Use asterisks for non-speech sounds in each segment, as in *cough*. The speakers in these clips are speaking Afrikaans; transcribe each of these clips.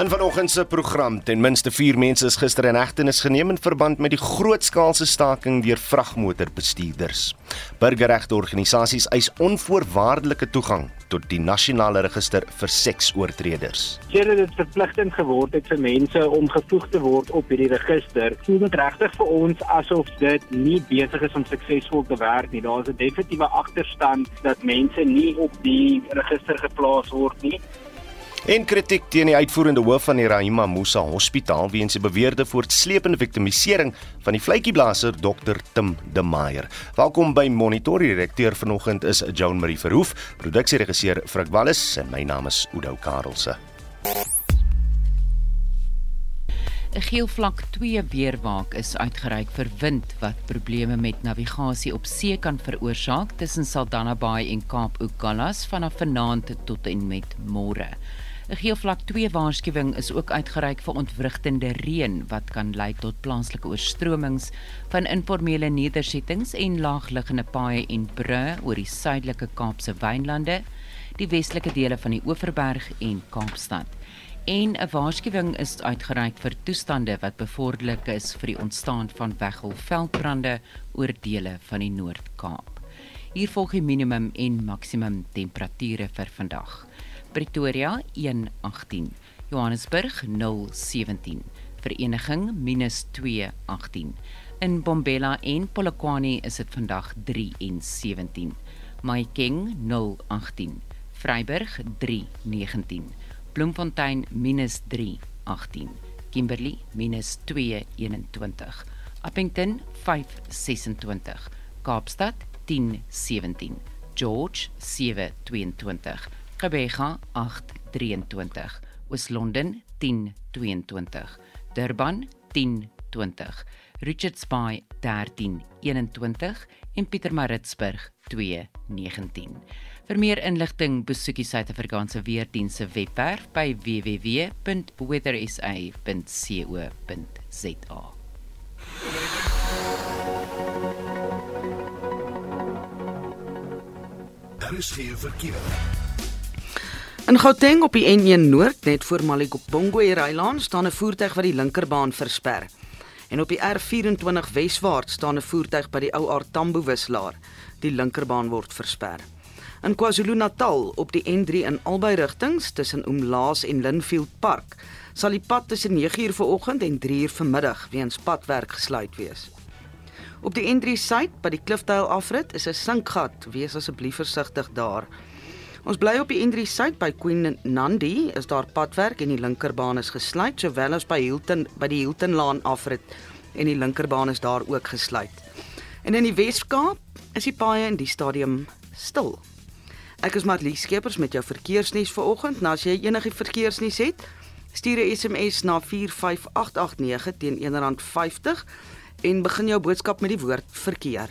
In vanoggend se program ten minste 4 mense is gister in hegtenis geneem in verband met die grootskaalse staking deur vragmotorbestuurders. Burgerregte organisasies eis onvoorwaardelike toegang tot die nasionale register vir seksoortreders. Sedert dit verpligtend geword het vir mense om gevoeg te word op hierdie register, voel dit regtig vir ons asof dit nie besig is om suksesvol te werk nie. Daar is 'n definitiewe agterstand dat mense nie op die register geplaas word nie. En kritiek teen die uitvoerende hoof van die Rahima Musa Hospitaal weens die beweerde voortsleepende victimisering van die vletjieblaser Dr Tim De Meyer. Welkom by Monitor. Die redakteur vanoggend is Joan Marie Verhoef, produksieregisseur Frik Wallis en my naam is Udo Karelse. 'n Geel vlak 2 weerwaak is uitgereik vir wind wat probleme met navigasie op see kan veroorsaak tussen Saldanha Bay en Kaap Ukalas vanaf vanaand tot en met môre. 'n Geelvlak 2 waarskuwing is ook uitgereik vir ontwrigtende reën wat kan lei tot plaaslike oorstromings van informele nedersettings en laagliggende paaie en brûe oor die suidelike Kaapse wynlande, die westelike dele van die Oeverberg en Kaapstad. En 'n waarskuwing is uitgereik vir toestande wat bevorderlik is vir die ontstaan van weggolfveldbrande oor dele van die Noord-Kaap. Hier volg die minimum en maksimum temperature vir vandag. Pretoria 118, Johannesburg 017, Vereniging -218. In Bombela en Polokwane is dit vandag 3 en 17. Mahikeng 018, Vryburg 319, Bloemfontein -318, Kimberley -221, Appington 526, Kaapstad 1017, George 722. Gqeberha 823, Oos-London 1022, Durban 1020, Richards Bay 1321 en Pietermaritzburg 219. Vir meer inligting besoek die Suid-Afrikaanse Weerdienste se webwerf by www.weathersa.co.za. Daar is geen verkeer. In Gauteng op die N1 Noord net voor Malikobongo Highland staan 'n voertuig wat die linkerbaan versper. En op die R24 Weswaarts staan 'n voertuig by die ou Artambo wisselaar. Die linkerbaan word versper. In KwaZulu-Natal op die N3 in albei rigtings tussen Umlaas en Linfield Park sal die pad tussen 9uur vanoggend en 3uur vanmiddag weens padwerk gesluit wees. Op die N3 suid by die Klifdale afrit is 'n sinkgat, wees asseblief versigtig daar. Ons bly op die N3 Suid by Queen Nandi, is daar padwerk en die linkerbaan is gesluit, sowel as by Hilton by die Hilton Laan afrit en die linkerbaan is daar ook gesluit. En in die Weskaap is die paaie in die stadium stil. Ek is Matlie Skeepers met jou verkeersnuus vir oggend. Nou as jy enige verkeersnuus het, stuur 'n SMS na 45889 teen R1.50 en begin jou boodskap met die woord verkeer.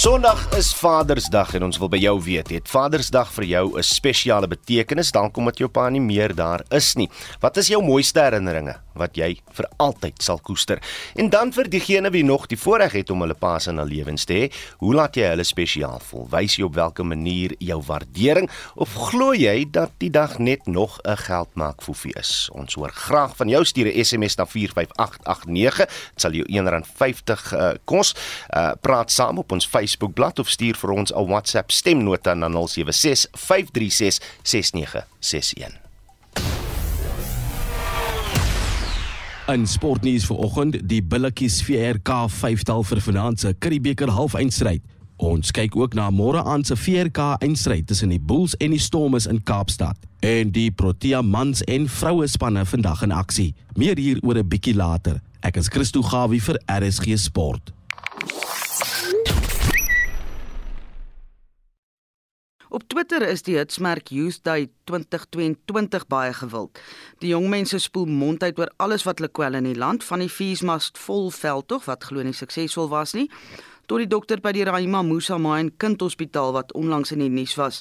Sondag is Vadersdag en ons wil by jou weet, het Vadersdag vir jou 'n spesiale betekenis dan kom dit jou pa nie meer daar is nie. Wat is jou mooiste herinneringe wat jy vir altyd sal koester? En dan vir diegene wie nog die voorreg het om hulle pa se in hulle lewens te hê, hoe laat jy hulle spesiaal voel? Wys jy op watter manier jou waardering of glo jy dat die dag net nog 'n geldmaak foefie is? Ons hoor graag van jou stuur 'n SMS na 45889. Dit sal jou R1.50 uh, kos. Uh, praat saam op ons Facebook Facebookblad of stuur vir ons 'n WhatsApp stemnota na 076 536 6961. In sportnuus vanoggend, die billetjies VRK 5tal vir vanaand se Curriebeeker halfeindstryd. Ons kyk ook na môre aand se VRK eindstryd tussen die Bulls en die Stormers in Kaapstad. En die Protea mans en vroue spanne vandag in aksie. Meer hier oor 'n bietjie later. Ek is Christo Gawie vir RSG Sport. Op Twitter is die hitsmerk Youth Day 2022 baie gewild. Die jong mense spoel mond uit oor alles wat hulle kwel in die land, van die feesmast vol veldtog wat glo nie suksesvol was nie, tot die dokter by die Rahima Musa Mine Kindhospitaal wat onlangs in die nuus was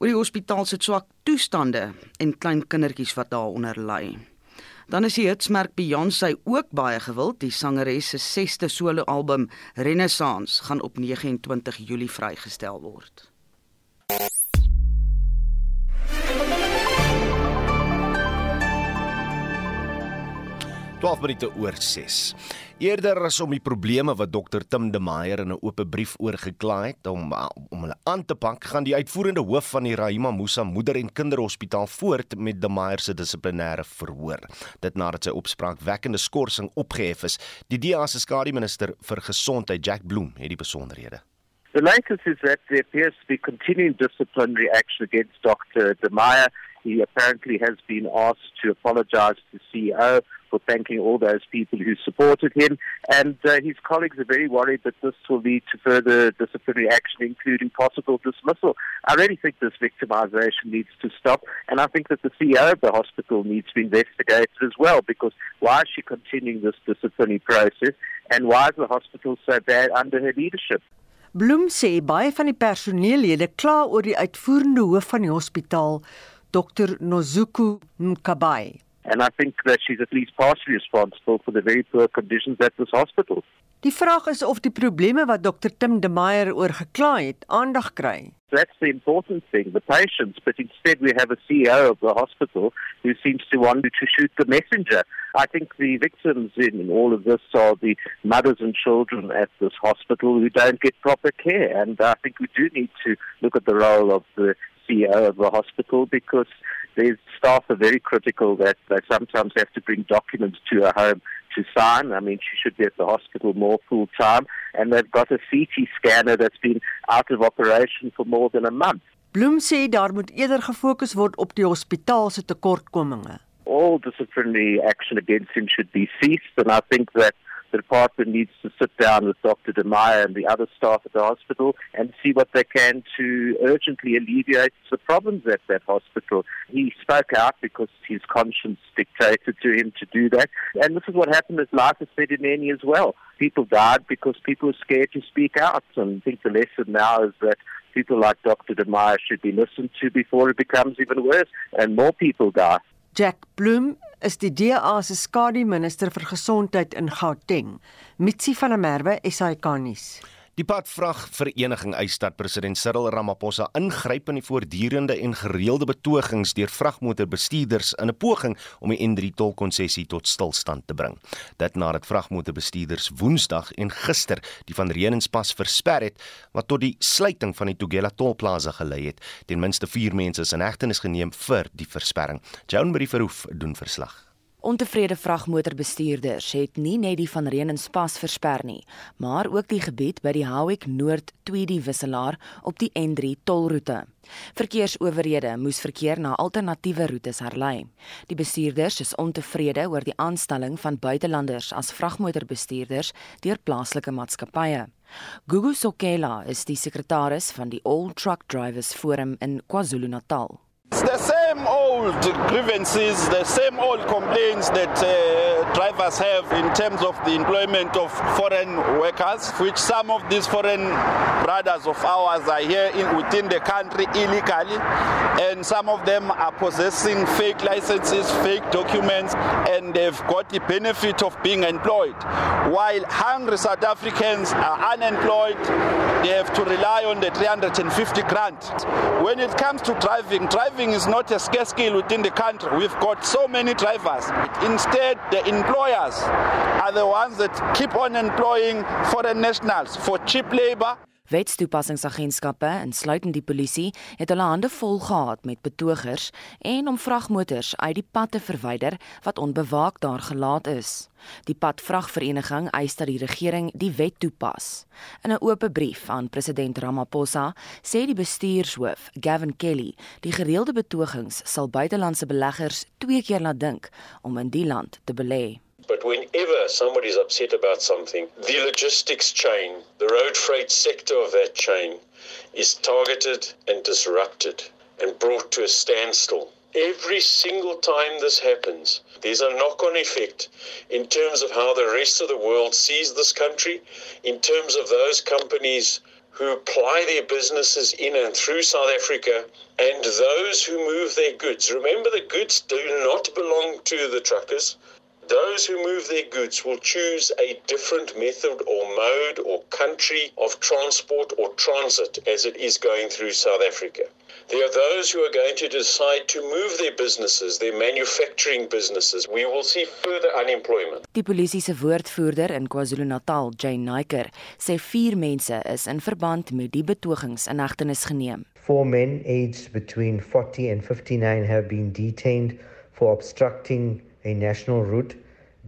oor die hospitaal se swak toestande en klein kindertjies wat daaronder ly. Dan is die hitsmerk Beyoncé ook baie gewild. Die sangeres se 6ste soloalbum Renaissance gaan op 29 Julie vrygestel word. 12 minute oor 6. Eerder as om die probleme wat Dr Tim de Meyer in 'n oop brief oorgekla het om om hulle aan te pak, gaan die uitvoerende hoof van die Rahima Musa Moeder en Kinderhospitaal voort met de Meyer se dissiplinêre verhoor. Dit nadat sy opspraakwekkende skorsing opgehef is. Die DA se skademinister vir gesondheid, Jack Bloem, het die besonderhede. The latest is that there appears to be continuing disciplinary action against Dr. De Meyer. He apparently has been asked to apologize to CEO for thanking all those people who supported him. And uh, his colleagues are very worried that this will lead to further disciplinary action, including possible dismissal. I really think this victimization needs to stop. And I think that the CEO of the hospital needs to be investigated as well, because why is she continuing this disciplinary process? And why is the hospital so bad under her leadership? Bloem sê baie van die personeellede kla oor die uitvoerende hoof van die hospitaal, Dr Nozuku Mkabai. And I think that she's at least partially responsible for the very poor conditions at this hospital. Die vraag is of die probleme wat Dr Tim de Meyer oor gekla het, aandag kry. That's the important thing, the patients, but instead we have a CEO of the hospital who seems to want to shoot the messenger. I think the victims in all of this are the mothers and children at this hospital who don't get proper care. And I think we do need to look at the role of the CEO of the hospital because their staff are very critical that they sometimes have to bring documents to her home to sign. I mean, she should be at the hospital more full time. And they've got a CT scanner that's been out of operation for more than a month. Bloem sê daar moet eerder gefokus word op die hospitaal se tekortkominge. All disciplinary action against him should be ceased and I think that the department needs to sit down with Dr. DeMeyer and the other staff at the hospital and see what they can to urgently alleviate the problems at that hospital. He spoke out because his conscience dictated to him to do that. And this is what happened as life in any as well. People died because people were scared to speak out. And I think the lesson now is that people like Dr. DeMeyer should be listened to before it becomes even worse and more people die. Jack Bloem is die DA se skademinister vir gesondheid in Gauteng. Mitsi van der Merwe, SAK-nuus. Die padvragvereniging eis dat president Cyril Ramaphosa ingryp in die voortdurende en gereelde betogings deur vragmotorbestuurders in 'n poging om die N3 tolkonsessie tot stilstand te bring. Dit nadat vragmotorbestuurders Woensdag en gister die van Renenspas versper het wat tot die sluiting van die Tugela tolplaza gelei het. Ten minste 4 mense is in hegtenis geneem vir die versperring. Joan Marie Verhoef doen verslag. Ontevrede vragmotorbestuurders het nie net die van Renenspas versper nie, maar ook die gebied by die Howick Noord Tweedy wisselaar op die N3 tolroete. Verkeersowerhede moes verkeer na alternatiewe roetes herlei. Die bestuurders is ontevrede oor die aanstelling van buitelanders as vragmotorbestuurders deur plaaslike maatskappye. Gugu Sokela is die sekretaris van die All Truck Drivers Forum in KwaZulu-Natal. Same old grievances, the same old complaints that uh, drivers have in terms of the employment of foreign workers, which some of these foreign brothers of ours are here in, within the country illegally, and some of them are possessing fake licenses, fake documents, and they've got the benefit of being employed. While hungry South Africans are unemployed, they have to rely on the 350 grant. When it comes to driving driving is not a scarce skill within the country. We've got so many drivers. Instead, the employers are the ones that keep on employing foreign nationals for cheap labor. Wetstoepassingsagentskappe, insluitend die polisie, het hulle hande vol gehad met betogers en om vragmotors uit die pad te verwyder wat onbewaak daar gelaat is. Die padvragvereniging eis dat die regering die wet toepas. In 'n oop brief aan president Ramaphosa sê die bestuurshoof, Gavin Kelly, die gereelde betogings sal buitelandse beleggers twee keer laat dink om in die land te belê. But whenever somebody's upset about something, the logistics chain, the road freight sector of that chain, is targeted and disrupted and brought to a standstill. Every single time this happens, there's a knock on effect in terms of how the rest of the world sees this country, in terms of those companies who ply their businesses in and through South Africa and those who move their goods. Remember, the goods do not belong to the truckers. Those who move their goods will choose a different method or mode or country of transport or transit as it is going through South Africa. There are those who are going to decide to move their businesses, their manufacturing businesses. We will see further unemployment. Die polisie se woordvoerder in KwaZulu-Natal, Jane Naiker, sê vier mense is in verband met die betogings in hegtenis geneem. Four men aged between 40 and 59 have been detained for obstructing a national route,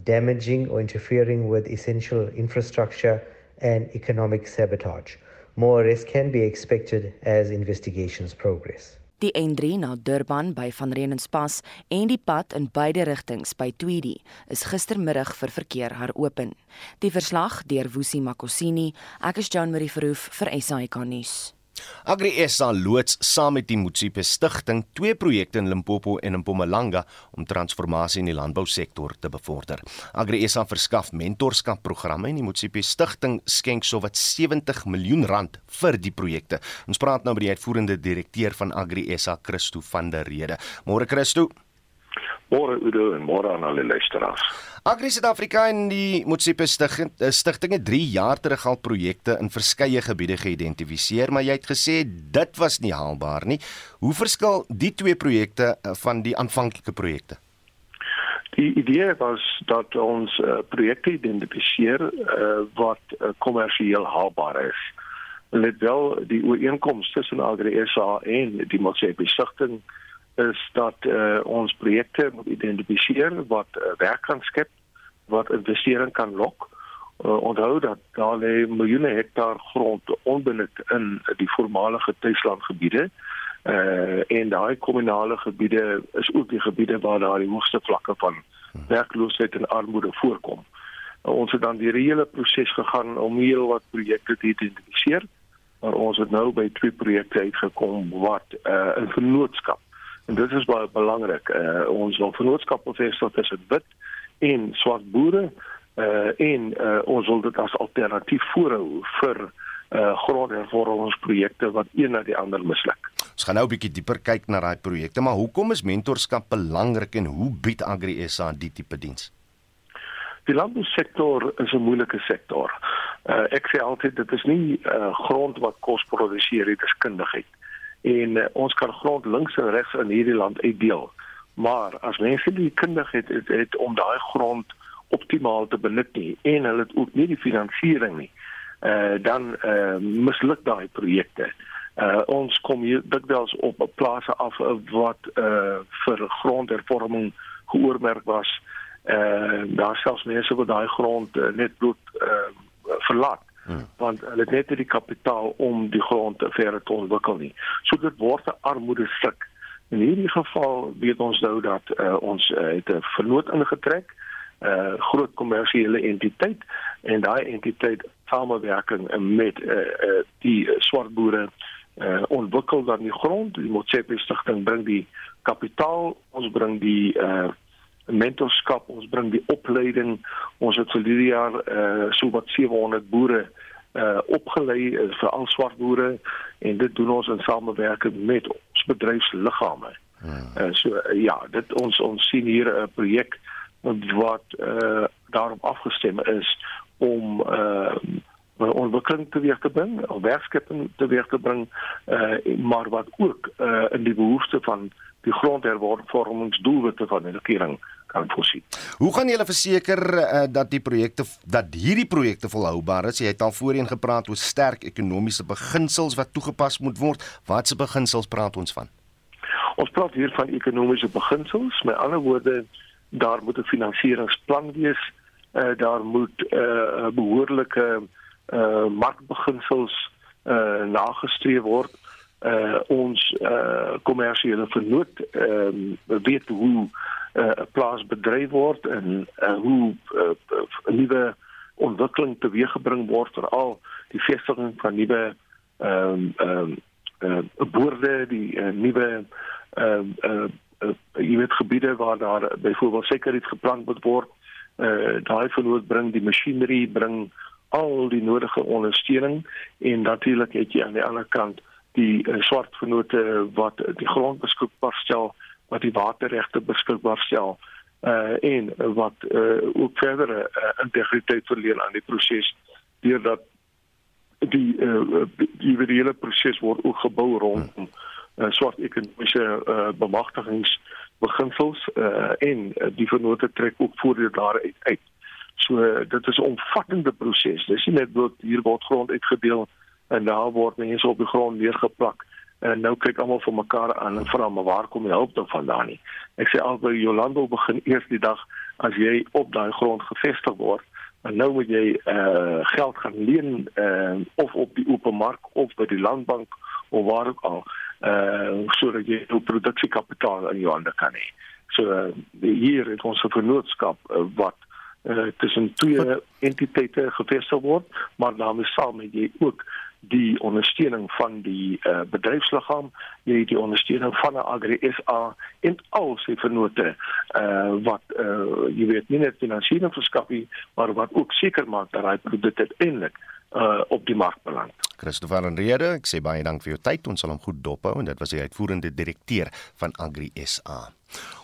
damaging or interfering with essential infrastructure, and economic sabotage. More arrests can be expected as investigations progress. Die N3 na Durban by Van Reenenspas en die pad in beide rigtings by Tweedy is gistermiddag vir verkeer heropen. Die verslag deur Woesie Makosini, ek is Joan Marie Verhoef vir SAK nuus. Agri SA loods saam met die Mutsipe Stichting twee projekte in Limpopo en in Mpumalanga om transformasie in die landbousektor te bevorder. Agri SA verskaf mentorskapprogramme en die Mutsipe Stichting skenk sowat 70 miljoen rand vir die projekte. Ons praat nou met die uitvoerende direkteur van Agri SA, Christo van der Rede. Môre Christo. Môre Udo en môre aan al die luisteraars. Agri Suid-Afrika en die Motsipe Stichting stigtinge 3 jaar terug al projekte in verskeie gebiede geïdentifiseer, maar jy het gesê dit was nie haalbaar nie. Hoe verskil die twee projekte eh, van die aanvanklike projekte? Die idee was dat ons uh, projekte identifiseer uh, wat kommersieel uh, haalbaar is. Let wel die ooreenkomste tussen Agri SA en die Motsipe Stichting is dat uh, ons projekte moet identifiseer wat uh, werk kan skep wat investering kan lok. Uh, onthou dat daar lê miljoene hektaar grond onbenut in die voormalige tuislandgebiede. Uh en daai kommunale gebiede is ook die gebiede waar daar die hoogste vlakke van werkloosheid en armoede voorkom. Uh, ons het dan die hele proses gegaan om heel wat projekte te identifiseer. Maar ons het nou by twee projekte uitgekom wat uh 'n vennootskap en dit is baie belangrik. Uh ons wil vennootskap bevestig tussen wit en swart boere uh en uh, ons wil dit as alternatief voorhou vir uh grondhervormingsprojekte wat een na die ander misluk. Ons gaan nou 'n bietjie dieper kyk na daai projekte, maar hoekom is mentorskap belangrik en hoe bied Agri SA die tipe diens? Die landbousektor is 'n moeilike sektor. Uh ek sê altyd dit is nie uh grond wat kos produseer, dit is kundigheid. En uh, ons kan grond links en regs in hierdie land uitdeel. Maar as mense die kundigheid het, het om daai grond optimaal te benut nie en hulle het ook nie die finansiering nie, uh dan uh misluk daai projekte. Uh ons kom hier dikwels op plase af wat uh vir grondhervorming geoormerk was. Uh daar selfs mense wat daai grond uh, net bloot uh verlaat Hmm. want hulle het net nie die kapitaal om die grond verder te ontwikkel nie. So dit word 'n armoede stuk. In hierdie geval weet ons nou dat uh, ons uh, het 'n vernoot ingetrek, 'n uh, groot kommersiële entiteit en daai entiteit samewerking met uh, uh, die swart boere uh, ontwikkel dan die grond. Die Motsepe stigting bring die kapitaal, ons bring die uh, mentorskap, ons bring die opleiding. Ons het vir hierdie jaar uh, so wat 700 boere uh opgelei uh, vir al swart boere en dit doen ons in samewerking met ons bedryfsliggame. Hmm. Uh, so uh, ja, dit ons ons sien hier 'n projek wat uh daarop afgestem is om uh ontwikkeling teweeg te bring, werkskeping teweeg te bring, uh maar wat ook uh in die behoefte van die grondhervormingsdoelwitte van die regering kan voorsien. Hoe gaan julle verseker uh, dat die projekte dat hierdie projekte volhoubaar is? Jy het al voorheen gepraat oor sterk ekonomiese beginsels wat toegepas moet word. Watse beginsels praat ons van? Ons praat hier van ekonomiese beginsels. Met ander woorde, daar moet 'n finansieringsplan wees. Uh, daar moet 'n uh, behoorlike uh, markbeginsels uh, nagestreef word. Uh, ons kommersiële uh, vernoot uh, weet hoe 'n uh, plaas bedryf word en uh, hoe uh, uh, nuwe ontwikkeling teweeggebring word veral die vestiging van nuwe ehm um, ehm um, uh, boorde die uh, nuwe ehm uh, uh, uh, jy weet gebiede waar daar byvoorbeeld sekerheid geplan moet word uh, daai verloot bring die masjinerie bring al die nodige ondersteuning en natuurlik het jy aan die ander kant die uh, swart vennote wat die grond beskikbaar stel, wat die waterregte beskikbaar stel uh en wat uh ook verdere uh, integriteit verleen aan die proses deurdat die uh die hele proses word ook gebou rondom uh, swart ekonomiese uh, bemagtigingsbeginsels uh en uh, die vennote trek ook voordeel daaruit uit. So dit is 'n omvattende proses. Dis nie net dat hier word grond uitgedeel en daar word mense op die grond neergeplak en nou kyk almal vir mekaar aan en vra maar waar kom die hulp dan vandaan nie. Ek sê albei Jolando begin eers die dag as jy op daai grond gevestig word en nou moet jy uh geld gaan leen uh of op die open mark of by die landbank of waar ook al uh sodat jy jou produksiekapitaal in jou hande kan hê. So uh, hier het ons 'n vennootskap uh, wat uh, tussen twee entiteite gevestig word, maar daarmee saam het jy ook die ondersteuning van die uh, bedryfsliggaam, jy het die ondersteuning van 'n Agri SA en al sy vennote uh, wat uh, jy weet nie net finansiële verskaf nie, maar wat ook seker maak dat daai produkte uiteindelik uh, op die mark beland. Christopher Rede, ek sê baie dankie vir jou tyd. Ons sal hom goed dophou en dit was die uitvoerende direkteur van Agri SA.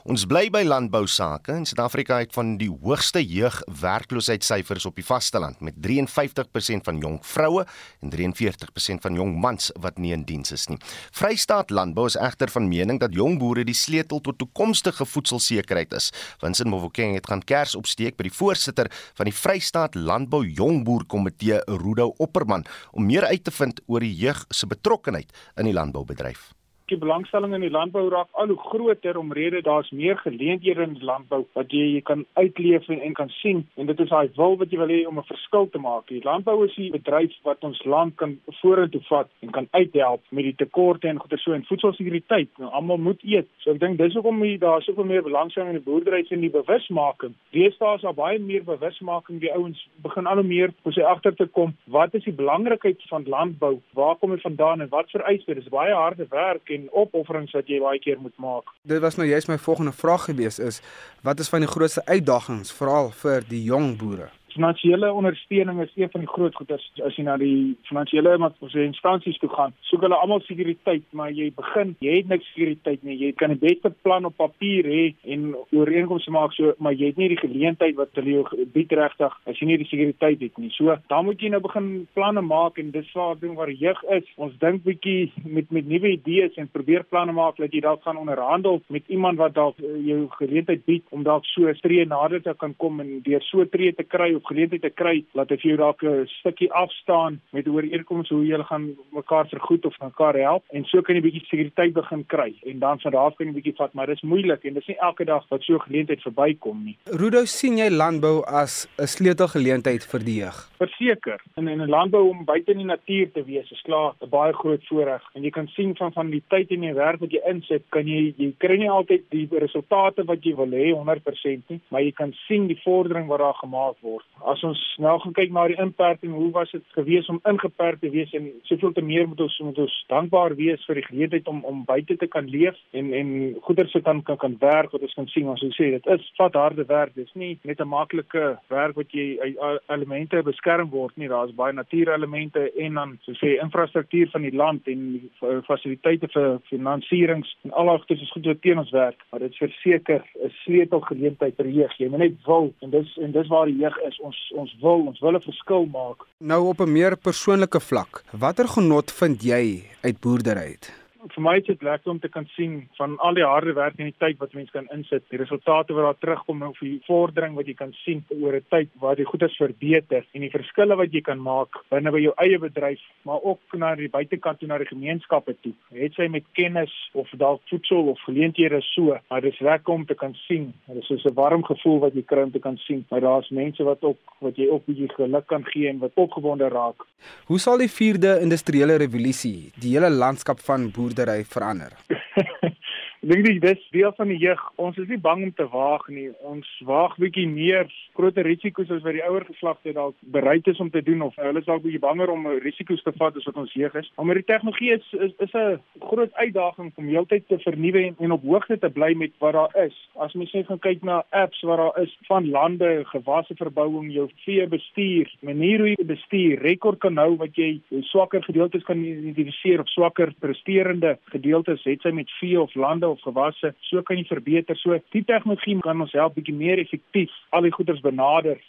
Ons bly by landbou sake. In Suid-Afrika het van die hoogste jeugwerkloosheidsyfers op die vasteland met 53% van jong vroue en 43% van jong mans wat nie in diens is nie. Vrystaat Landbou is egter van mening dat jong boere die sleutel tot toekomstige voedselsekerheid is. Winsin Mofokeng het gaan kers opsteek by die voorsitter van die Vrystaat Landbou Jongboer Komitee, Rudo Opperman, om meer uit te vind oor die jeug se betrokkeheid in die landboubedryf die belangstelling in die landbou raak al hoe groter omrede daar's meer geleenthede in die landbou wat jy, jy kan uitleef en, en kan sien en dit is daai wil wat jy wil hê om 'n verskil te maak. Die landbou is 'n bedryf wat ons land kan vorentoe vat en kan uithelp met die tekorte en goeie so en voedselsekuriteit. Nou almal moet eet. So ek dink dis hoekom daar soveel meer belangstelling in die boerdery en die bewusmaking. Deesdae is daar baie meer bewusmaking. Die ouens begin al hoe meer om sy agter te kom. Wat is die belangrikheid van landbou? Waar kom dit vandaan en wat vereis dit? Dis baie harde werk en opofferings wat jy baie keer moet maak. Dit was nou juist my volgende vraag gewees is wat is van die grootste uitdagings veral vir die jong boere? Finansiële ondersteuning is een van die groot goeders. As jy na die finansiële instansies toe gaan, soek hulle almal sekuriteit, maar jy begin, jy het niks sekuriteit nie. Jy kan 'n beste plan op papier hê en ooreenkomste maak so, maar jy het nie die geleentheid wat hulle jou bied regtig as jy nie die sekuriteit het nie. So, dan moet jy nou begin planne maak en dis waar ding waar jeug is. Ons dink bietjie met met nuwe idees en probeer planne maak dat jy dalk gaan onderhandel met iemand wat dalk uh, jou geleentheid bied om dalk so 'n tree nader te kan kom en deur so 'n tree te kry geleentheid te kry dat hy vir jou dalk 'n stukkie afstaan met ooreenkomste hoe julle gaan mekaar vergoed of mekaar help en so kan jy 'n bietjie sekuriteit begin kry en dan van daar af kan jy 'n bietjie vat maar dis moeilik en dis nie elke dag wat so 'n geleentheid verbykom nie. Rudo sien jy landbou as 'n sleutelgeleentheid vir die jeug? Verseker. En in 'n landbou om buite in die natuur te wees is klaar 'n baie groot voorreg en jy kan sien van van die tyd en die werk wat jy insit, kan jy jy kry nie altyd die resultate wat jy wil hê 100% nie, maar jy kan sien die vordering wat daar gemaak word as ons nou gaan kyk na die inperking, hoe was dit gewees om ingeperk te wees en soveel te meer moet ons moet ons dankbaar wees vir die geleentheid om om buite te kan leef en en goeder se kan kan kan werk wat ons kan sien. Ons sê dit is vat harde werk. Dis nie net 'n maklike werk wat jy elemente beskerm word nie. Daar's baie natuurelemente en dan so sê infrastruktuur van die land en fasiliteite vir finansierings en alhoogtes is goed wat teen ons werk maar dit is verseker 'n sleutelgeleentheid vir jeug. Jy moet net wil en dis en dis waar die jeug is ons ons wil ons wil 'n verskil maak. Nou op 'n meer persoonlike vlak, watter genot vind jy uit boerdery uit? Vir my is dit lekker om te kan sien van al die harde werk en die tyd wat mense kan insit, die resultate wat daar terugkom of die vordering wat jy kan sien oor 'n tyd waar die goedes verbeter en die verskille wat jy kan maak binne by jou eie bedryf, maar ook na die buitekant toe na die gemeenskappe toe. Het sy met kennis of dalk voedsel of geleenthede so, maar dis lekker om te kan sien. Dit is so 'n warm gevoel wat jy kry om te kan sien, maar daar's mense wat ook wat jy ook bietjie geluk kan gee en wat opgewonde raak. Hoe sal die 4de industriële revolusie die hele landskap van boer boerdery verander? *laughs* Ek dink dit is deel van die jeug. Ons is nie bang om te waag nie. Ons waag bietjie meer groter risiko's as wat die ouer geslagte dalk bereid is om te doen of hulle is dalk bietjie banger om risiko's te vat as wat ons jeug is. Maar die tegnologie is is is 'n groot uitdaging om heeltyd te vernuwe en, en op hoogte te bly met wat daar is. As mens net gaan kyk na apps wat daar is van lande, gewasse verbouing, jou vee bestuur, manier hoe jy bestuur, rekord kan hou wat jy swakker gedeeltes kan identifiseer of swakker presterende gedeeltes het sy met vee of lande of gewasse, so kan jy verbeter. So die tegnologie kan ons help bietjie meer effektief al die goeders benader.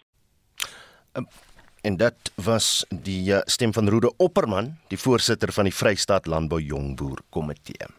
Um, en dit was die uh, stem van Rode Opperman, die voorsitter van die Vrystaat Landbou Jongboer Komitee.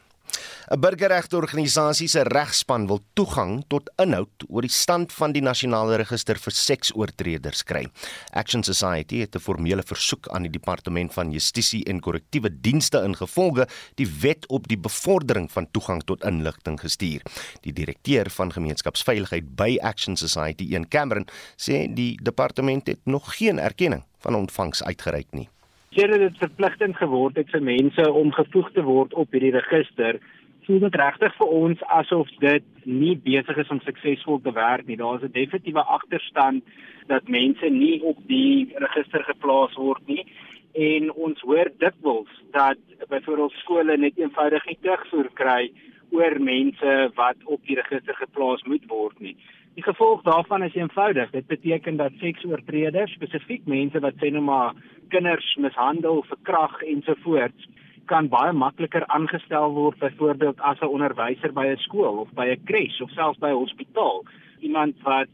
'n Burgerregteorganisasie se regspan wil toegang tot inhoud oor die stand van die nasionale register vir seksoortreders kry. Action Society het 'n formele versoek aan die Departement van Justisie en Korrektiewe Dienste ingevolge die wet op die bevordering van toegang tot inligting gestuur. Die direkteur van gemeenskapsveiligheid by Action Society, Ian Cameron, sê die departement het nog geen erkenning van ontvangs uitgereik nie. Sedert dit verpligtend geword het vir mense om gevoeg te word op hierdie register, voel dit regtig vir ons asof dit nie besig is om suksesvol te werk nie. Daar is 'n definitiewe agterstand dat mense nie op die register geplaas word nie en ons hoor dikwels dat byvoorbeeld skole net eenvoudig nie terugvoer kry oor mense wat op die register geplaas moet word nie. Die gevolg daarvan is eenvoudig. Dit beteken dat seksoortreders, spesifiek mense wat sê nou maar kinders mishandel, verkrag ensovoorts, kan baie makliker aangestel word byvoorbeeld as 'n onderwyser by 'n skool of by 'n kres of selfs by 'n hospitaal. Iemand wat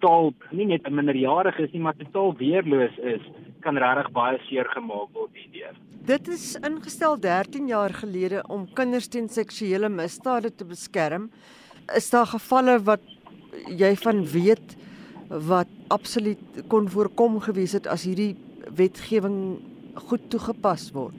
totaal nie net 'n minderjarige is nie, maar totaal weerloos is, kan regtig baie seer gemaak word hierdeur. Dit is ingestel 13 jaar gelede om kinders teen seksuele misdade te beskerm. Is daar gevalle wat jy van weet wat absoluut kon voorkom gewees het as hierdie wetgewing goed toegepas word?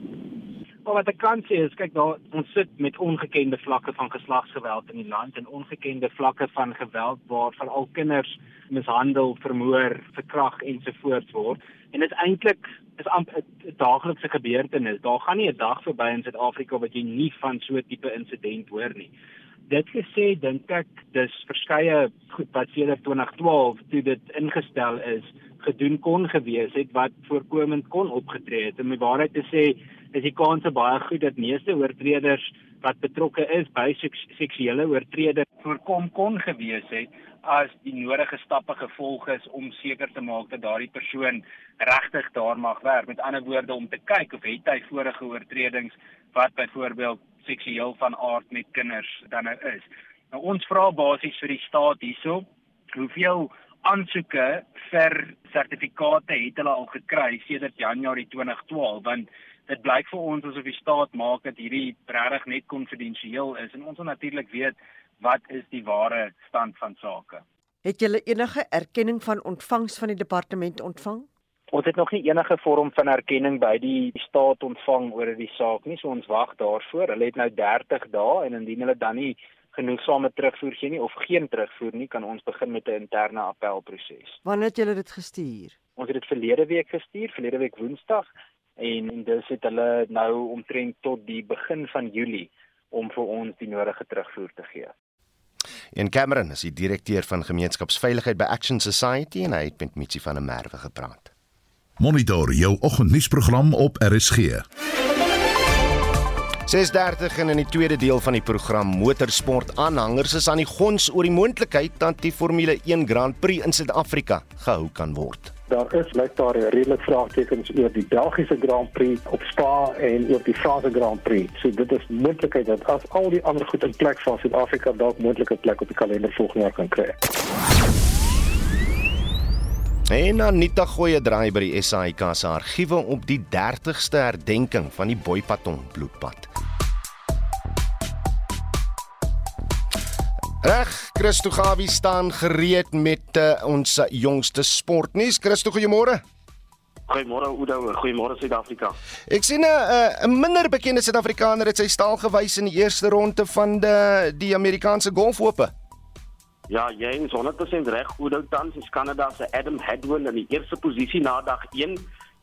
Maar wat ek kan sê is kyk daar ons sit met ongekende vlakke van geslagsgeweld in die land en ongekende vlakke van geweld waar veral kinders mishandel, vermoor, verkrag ensovoorts word. En dit eintlik is 'n daaglikse gebeurtenis. Daar gaan nie 'n dag verby in Suid-Afrika wat jy nie van so 'n tipe insident hoor nie. Dit gesê dink ek dis verskeie goed wat sedert 2012 toe dit ingestel is gedoen kon gewees het wat voorkomend kon opgetree het. Om die waarheid te sê, is die kans baie goed dat meeste oortreders wat betrokke is by seksuele oortredings voorkom kon gewees het as die nodige stappe gevolg is om seker te maak dat daardie persoon regtig daar mag werk. Met ander woorde om te kyk of het hy vorige oortredings wat byvoorbeeld seksueel van aard met kinders dan nou is. Nou ons vra basies vir die staat hierso, hoeveel aansoeke vir sertifikate het hulle al gekry sedert Januarie 2012 want dit blyk vir ons asof die staat maak dat hierdie regtig net konfidensieel is en ons wil natuurlik weet wat is die ware stand van sake. Het julle enige erkenning van ontvangs van die departement ontvang? Ons het nog nie enige vorm van erkenning by die staat ontvang oor die saak nie, so ons wag daarvoor. Hulle het nou 30 dae en indien hulle dan nie genoegsame terugvoer gee nie of geen terugvoer nie, kan ons begin met 'n interne appelproses. Wanneer het julle dit gestuur? Ons het dit verlede week gestuur, verlede week Woensdag en, en dis het hulle nou omtrent tot die begin van Julie om vir ons die nodige terugvoer te gee. En Cameron is die direkteur van gemeenskapsveiligheid by Action Society en hy het met Mitsi van der Merwe gepraat. Monitor jou oggendnuusprogram op RSG. 6:30 en in die tweede deel van die program Motorsport aanhangers is aan die gons oor die moontlikheid dat die Formule 1 Grand Prix in Suid-Afrika gehou kan word. Daar is lyk daar redelik vraagtekens oor die Belgiese Grand Prix op Spa en oor die Franse Grand Prix. So dit is moontlikheid dat as al die ander goed in plek val, Suid-Afrika dalk moontlike plek op die kalender volgende jaar kan kry. En Anita gooi 'n draai by die SAIK se argiewe op die 30ste herdenking van die Boipatong bloedpad. Reg, Christo Gawie staan gereed met uh, ons jongste sportnuus. Christo, goeiemôre. Goeiemôre Oudo, goeiemôre Suid-Afrika. Ek sien 'n uh, 'n minder bekende Suid-Afrikaner het sy staal gewys in die eerste ronde van die die Amerikaanse golfope. Ja, jy is 100% reg. Oudo tans is Kanada se Adam Hadwin in die eerste posisie na dag 1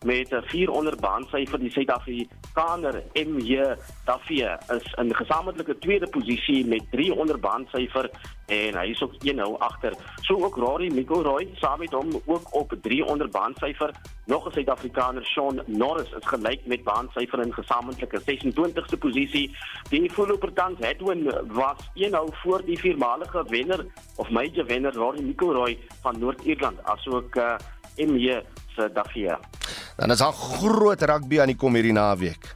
met 'n 400 baansyfer. Die Suid-Afrikaner MJ Davie is in gesamentlike tweede posisie met 300 baansyfer en hy is ook 1-0 agter. So ook Rory McIlroy saam met hom ook op 300 baansyfer. Nog 'n Suid-Afrikaner, Shaun Norris, is gelyk met baansyfer in gesamentlike 26ste posisie. Die voorloper tans Edwin was 1-0 voor die voormalige wenner of major wenner Rory McIlroy van Noord-Ierland, asook uh, MJ se Davie. Dan is daar groot rugby aan die kom hierdie naweek.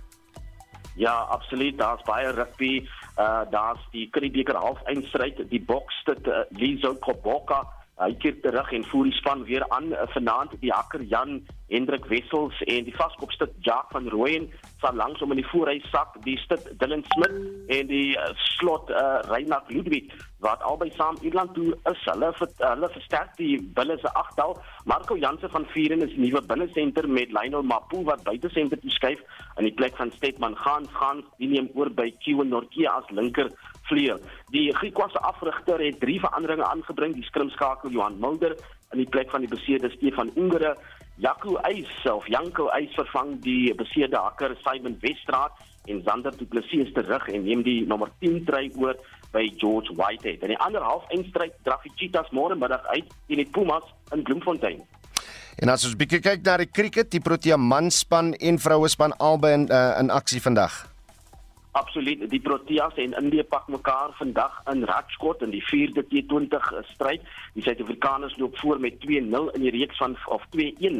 Ja, absoluut. Daar's baie rugby. Uh daar's die Curriebeeker halfeindstryd, die boks dit uh, Lizo Koboka hy keer terug en voer die span weer aan uh, vanaand die hakker Jan Hendrik Wessels en die vaskopstuk Jacques van Rooyen van langs om in die voorry sak die stit Dylan Smit en die uh, slot uh, Reinhard Ludwig wat albei saam Ierland toe is. Hulle ver, hulle versterk die bulle se agtal. Marco Jansen van Vieren is nuwe binnesenter met Lionel Mapu wat buite senter toeskuif in die plek van Stedman gaan gaan die neem oor by Kiwen Norkia as linker vleuel. Die Griekse afrigter het drie veranderinge aangebring, die skrimskakel Johan Mulder in die plek van die beseerde Stefan Ungere, Jaco Eis self, Janko Eis vervang die beseerde hakker Simon Westraat en Zander Du Plessis terug en neem die nommer 10 try oor by George Whitehead. In die ander half eindstryd draf die Cheetahs môre middag uit teen die Pumas in Bloemfontein. En as ons kyk na die cricket, die Protea manspan en vrouespan albei in uh, in aksie vandag. Absoluut, die Proteas en Indië pak mekaar vandag in Rajkot in die 4de T20 stryd. Die Suid-Afrikaners loop voor met 2-0 in die reeks van of 2-1 uh,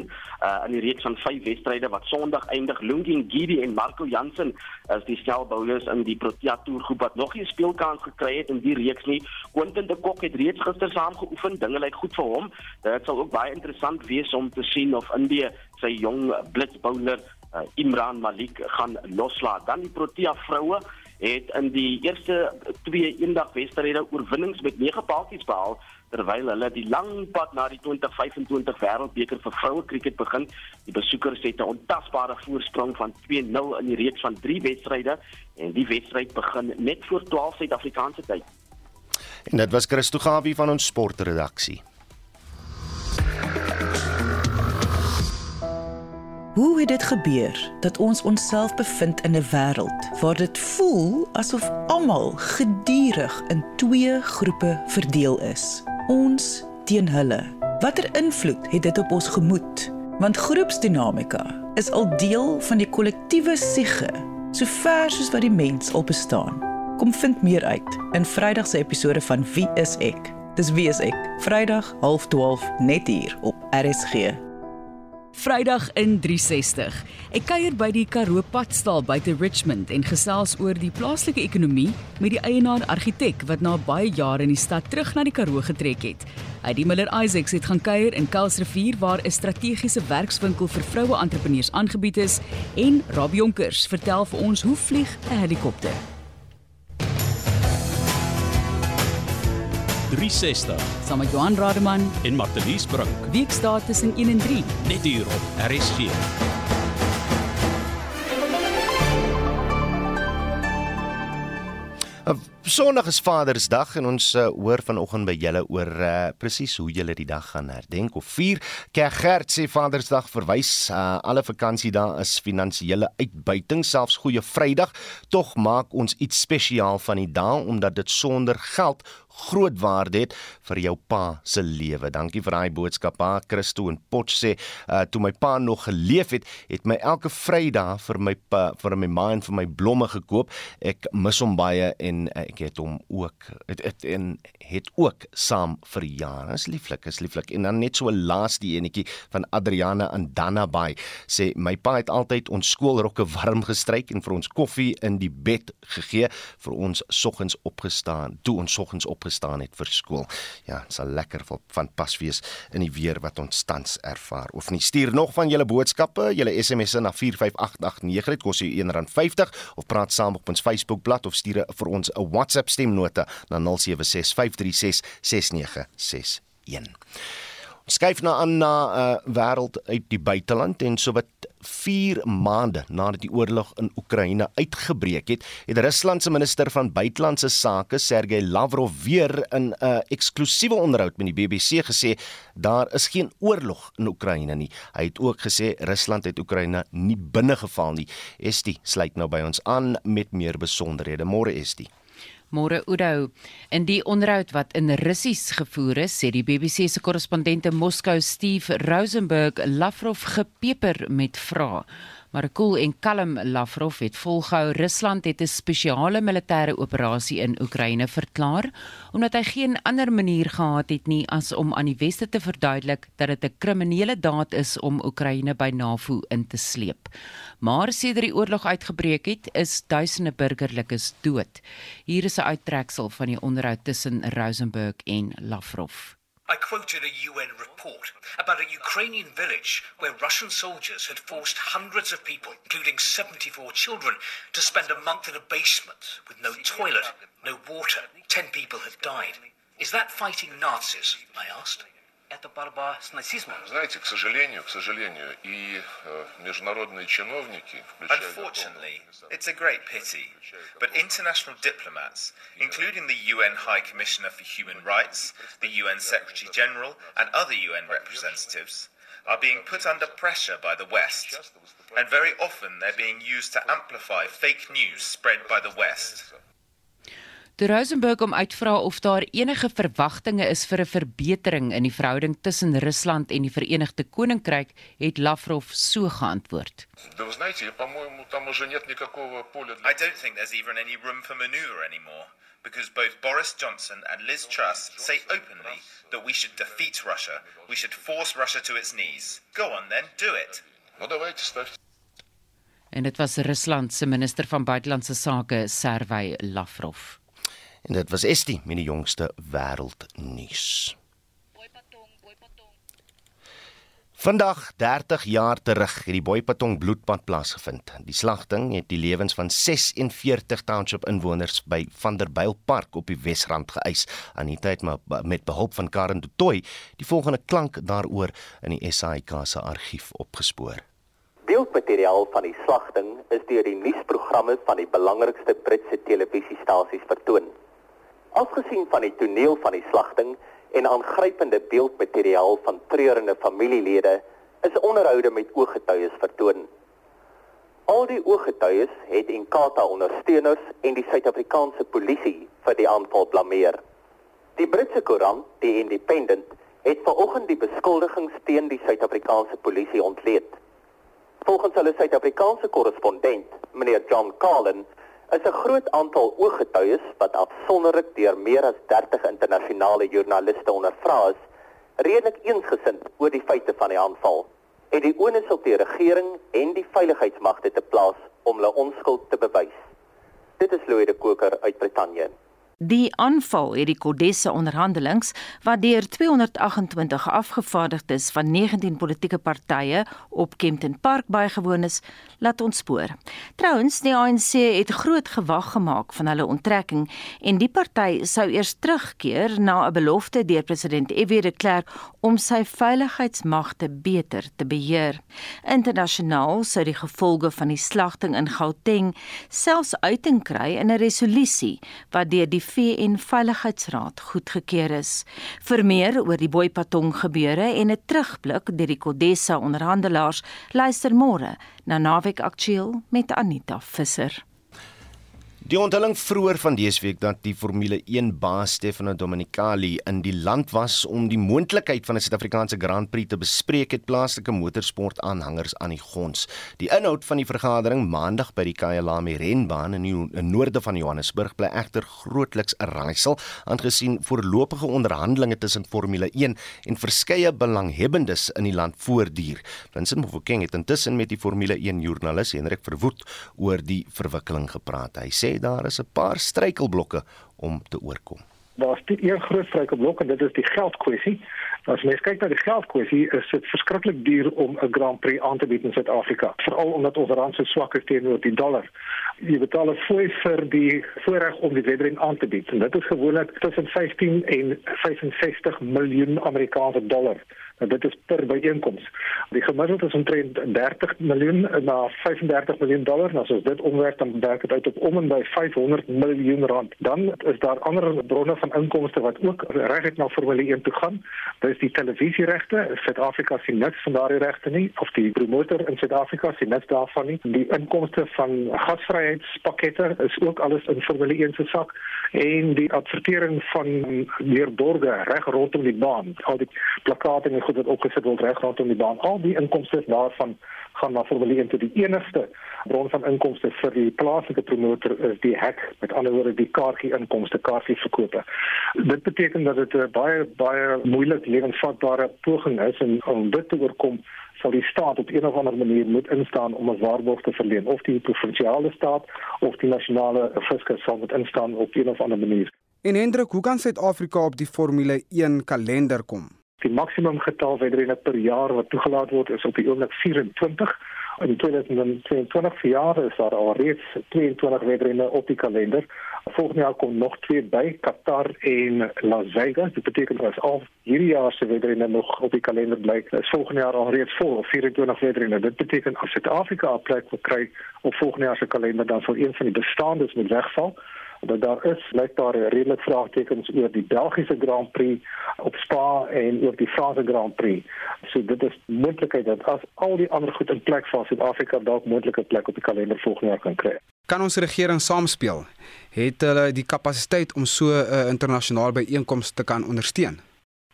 in die reeks van 5 wedstryde wat Sondag eindig. Lungi Ngidi en Marco Jansen as die stelbouers in die Protea toergroep wat nog nie speelkans gekry het in die reeks nie. Quentin de Kok het reeds gister saam geoefen. Dinge lyk goed vir hom. Dit sal ook baie interessant wees om te sien of Indië sy jong blitsbouler uh, Imran Malik gaan loslaat. Dan die Protea vroue het in die eerste twee eendag wedstryde oorwinnings met 9 paaltjies behaal terwyl hulle die lang pad na die 2025 Wêreldbeker vir vroue kriket begin. Die besoekers het 'n ontasbare voorsprong van 2-0 in die reeks van 3 wedstryde en die wedstryd begin net voor 12 Suid-Afrikaanse tyd. En dit was Christo Gawie van ons sportredaksie. Hoe het dit gebeur dat ons onsself bevind in 'n wêreld waar dit voel asof almal gedurig in twee groepe verdeel is? Ons teen hulle. Watter invloed het dit op ons gemoed? Want groepsdinamika is al deel van die kollektiewe siege, sover soos wat die mens al bestaan. Kom vind meer uit in Vrydag se episode van Wie is ek? Dis Wie is ek? Vrydag 12:30 net hier op RSG. Vrydag in 360. Ek kuier by die Karoo Padstal buite Richmond en gesels oor die plaaslike ekonomie met die eienaar argitek wat na baie jare in die stad terug na die Karoo getrek het. Heidi Miller Isaacs het gaan kuier in Kuilsrivier waar 'n strategiese werkswinkel vir vroue entrepreneurs aangebied is en Rob Jonkers vertel vir ons hoe vlieg 'n helikopter. 360 saam met Johan Rademan en Martelies Brink. Weekdae tussen 1 en 3 net hier op RSG. Sondag is Vadersdag en ons uh, hoor vanoggend by julle oor uh, presies hoe julle die dag gaan herdenk of vier. Kergert sê Vadersdag verwys uh, alle vakansie daar is finansiële uitbuiting, selfs goeie Vrydag. Tog maak ons iets spesiaal van die dag omdat dit sonder geld groot waarde het vir jou pa se lewe. Dankie vir daai boodskap. Pa Christo en Potch sê, uh, toe my pa nog geleef het, het my elke Vrydag vir my pa, vir my ma en vir my blomme gekoop. Ek mis hom baie en uh, ek het hom ook het, het en het ook saam verjaar. Dis lieflik, is lieflik. En dan net so 'n laaste enetjie van Adriana en Dannaby sê my pa het altyd ons skoolrokke warm gestryk en vir ons koffie in die bed gegee vir ons soggens opgestaan. Toe ons soggens op opgestaan het vir skool. Ja, dit sal lekker van pas wees in die weer wat ons tans ervaar. Of nie stuur nog van julle boodskappe, julle SMS'e na 45889, dit kos jou R1.50 of praat saam op ons Facebookblad of stuur vir ons 'n WhatsApp stemnota na 0765366961. Skuif nou aan na 'n uh, wêreld uit die buiteland en sowat 4 maande nadat die oorlog in Oekraïne uitgebreek het, het Rusland se minister van buitelandse sake, Sergey Lavrov, weer in 'n uh, eksklusiewe onderhoud met die BBC gesê daar is geen oorlog in Oekraïne nie. Hy het ook gesê Rusland het Oekraïne nie binnegeval nie. Estie sluit nou by ons aan met meer besonderhede. Môre Estie. Môre Udo. In die onderhoud wat in Russies gevoer is, sê die BBC se korrespondent in Moskou, Steve Rosenberg, Lavrov gepeper met vrae. Maar koel en kalm Lavrov het volgehou Rusland het 'n spesiale militêre operasie in Oekraïne verklaar omdat hy geen ander manier gehad het nie as om aan die weste te verduidelik dat dit 'n kriminele daad is om Oekraïne by NAVO in te sleep. Maar sedert die oorlog uitgebreek het, is duisende burgerlikes dood. Hier is 'n uittreksel van die onderhoud tussen Rosenberg en Lavrov. I quoted a UN report about a Ukrainian village where Russian soldiers had forced hundreds of people, including 74 children, to spend a month in a basement with no toilet, no water. Ten people had died. Is that fighting Nazis? I asked это борьба с нацизмом. Знаете, к сожалению, к сожалению, и э, международные чиновники, включая... Unfortunately, it's a great pity, but international diplomats, including the UN High Commissioner for Human Rights, the UN Secretary General, and other UN representatives, are being put under pressure by the West, and very often they're being used to amplify fake news spread by the West. De Rosenberg om uitvra of daar enige verwagtinge is vir 'n verbetering in die verhouding tussen Rusland en die Verenigde Koninkryk, het Lavrov so geantwoord. I don't think there's even any room for maneuver anymore because both Boris Johnson and Liz Truss say openly that we should defeat Russia. We should force Russia to its knees. Go on then, do it. Ну давайте ставьте En dit was Rusland se minister van buitelandse sake, Sergey Lavrov. En dit was Estie met die jongste wêreldnuus. Vandag 30 jaar terug het die Boipatong bloedbad plaasgevind. Die slagting het die lewens van 46 township inwoners by Vanderbijlpark op die Wesrand geëis. Anita het met behulp van Karen de Tooi die volgende klank daaroor in die SAIK se argief opgespoor. Beeldmateriaal van die slagting is deur die nuusprogramme van die belangrikste Britse televisiestasies vertoon. Afgesien van die toneel van die slagting en aangrypende beeldmateriaal van treurende familielede, is onderhoude met ooggetuies vertoon. Al die ooggetuies het Inkatha ondersteuners en die Suid-Afrikaanse polisie vir die aanval blameer. Die Britse koerant, die Independent, het vanoggend die beskuldigings teen die Suid-Afrikaanse polisie ontleed. Volgens hulle Suid-Afrikaanse korrespondent, meneer John Carlin, is 'n groot aantal ooggetuies wat afsonderlik deur meer as 30 internasionale joernaliste ondervra is, redelik eensgesind oor die feite van die aanval en die onus op die regering en die veiligheidsmagte te plaas om hulle onskuld te bewys. Dit is Louis de Koker uit Brittanje. Die aanval het die Kodesse onderhandelings wat deur 228 afgevaardigdes van 19 politieke partye op Kempton Park bygewoon is, laat ontspoor. Trouwens, die ANC het groot gewag gemaak van hulle onttrekking en die party sou eers terugkeer na 'n belofte deur president F.W. de Klerk om sy veiligheidsmagte beter te beheer. Internasionaal sou die gevolge van die slagting in Gauteng selfs uiting kry in 'n resolusie wat deur die VN Veiligheidsraad goedgekeur is. Vir meer oor die Boipatong gebeure en 'n terugblik deur die Kodessa onderhandelaars, luister môre na Naweek Aktueel met Anita Visser. Die onthulling vroeër van dese week dat die Formule 1 baas Stefano Domenicali in die land was om die moontlikheid van 'n Suid-Afrikaanse Grand Prix te bespreek het plaaslike motorsport aanhangers aan die gons. Die inhoud van die vergadering maandag by die Kyalami renbaan in die noorde van Johannesburg bly egter grootliks 'n raaisel aangesien voorlopige onderhandelinge tussen Formule 1 en verskeie belanghebbendes in die land voortduur. Vincent Mofokeng het intussen met die Formule 1 joernalis Hendrik Verwoerd oor die verwikkeling gepraat. Hy sê daar is 'n paar struikelblokke om te oorkom. Daar's dit een groot struikelblok en dit is die geldkwessie As mens kyk na die geldkwessie, is dit verskriklik duur om 'n Grand Prix aan te bied in Suid-Afrika, veral omdat ons rand so swak is teenoor die dollar. Jy betaal 'n fooi vir die voorreg om die wedren aan te bied. En dit is gewoonlik tussen 15 en 65 miljoen Amerikaanse dollar. Nou dit is per byeenkoms. Die gemiddeld is omtrent 30 miljoen na 35 miljoen dollar. Nou as ons dit omwerk dan werk dit uit op om en by 500 miljoen rand. Dan is daar ander bronne van inkomste wat ook reguit na Formule 1 toe gaan. Dit is die televisieregte. Suid-Afrika sien niks van daardie regte nie of die promotor in Suid-Afrika sien niks daarvan nie. Die inkomste van gasvryheidspakkette is ook alles in Formule 1 se sak en die advertering van meer borge reg rondom die baan. Al die plakate en goed wat opgesit word reg rondom die baan. Al die inkomste daarvan gaan na Formule 1 toe. Die enigste bron van inkomste vir die plaaslike promotor is die hek, met ander woorde die kaartjie inkomste, kaartjie verkope. Dit beteken dat dit 'n baie baie moeilik lewensvatbare poging is en om dit te oorkom sal die staat op een of ander manier moet instaan om 'n waarborg te verleen of die provinsiale staat of die nasionale fiskus sal moet instaan op een of ander manier. En Hendrik, hoe kan Suid-Afrika op die Formule 1 kalender kom? Die maksimum getal wedrenne per jaar wat toegelaat word is op die oomblik 24. In 2022 jaar is daar al reeds 22 wedrenne op die kalender. Volgende jaar kom nog twee by, Qatar en Las Vegas. Dit beteken dat al hierdie jaar se wedrenne nog op die kalender bly. Is volgende jaar al reeds vol, 24 wedrenne. Dit beteken as Suid-Afrika 'n plek wil kry op volgende jaar se kalender dan sal een van die bestaandes moet wegval dat daar is lyk daar redelik vraagtekens oor die Belgiese Grand Prix op Spa en oor die Franse Grand Prix. So dit is moontlikheid dat as al die ander goed in plek val, Suid-Afrika dalk moontlike plek op die kalender volgende jaar kan kry. Kan ons regering saamspeel? Het hulle die kapasiteit om so 'n uh, internasionale byeenkoms te kan ondersteun?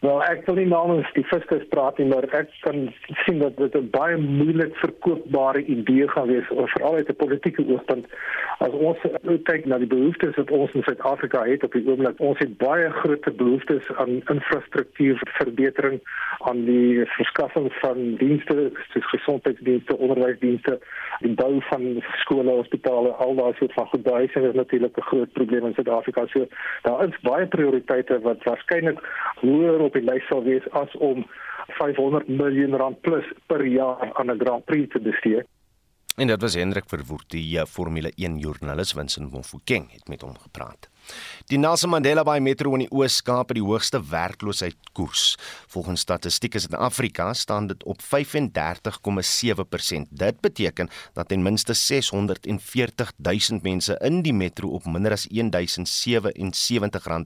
Wel, ek wil nie namens die fiskus praat nie, maar ek kan sien dat dit 'n baie moeilik verkoopbare idee gaan wees, veral uit 'n politieke oogpunt. As ons kyk na die behoeftes wat ons in Suid-Afrika het op die oomblik, ons het baie groot behoeftes aan infrastruktuurverbetering, aan die verskaffing van dienste, soos gesondheidsdienste, onderwysdienste, die bou van skole, hospitale, al daai soort van goed. Daai is natuurlik 'n groot probleem in Suid-Afrika. So daar is baie prioriteite wat waarskynlik hoër op die lys sal wees as om 500 miljoen rand plus per jaar aan 'n Grand Prix te bestee. En dit was Hendrik Verwoerd, die eh, Formule 1 joernalis Vincent Mofokeng het met hom gepraat. Die Nelson Mandela Bay Metro in die Oos-Kaap het die hoogste werkloosheidkoers. Volgens statistiek is in Afrika staan dit op 35,7%. Dit beteken dat ten minste 640 000 mense in die metro op minder as R1077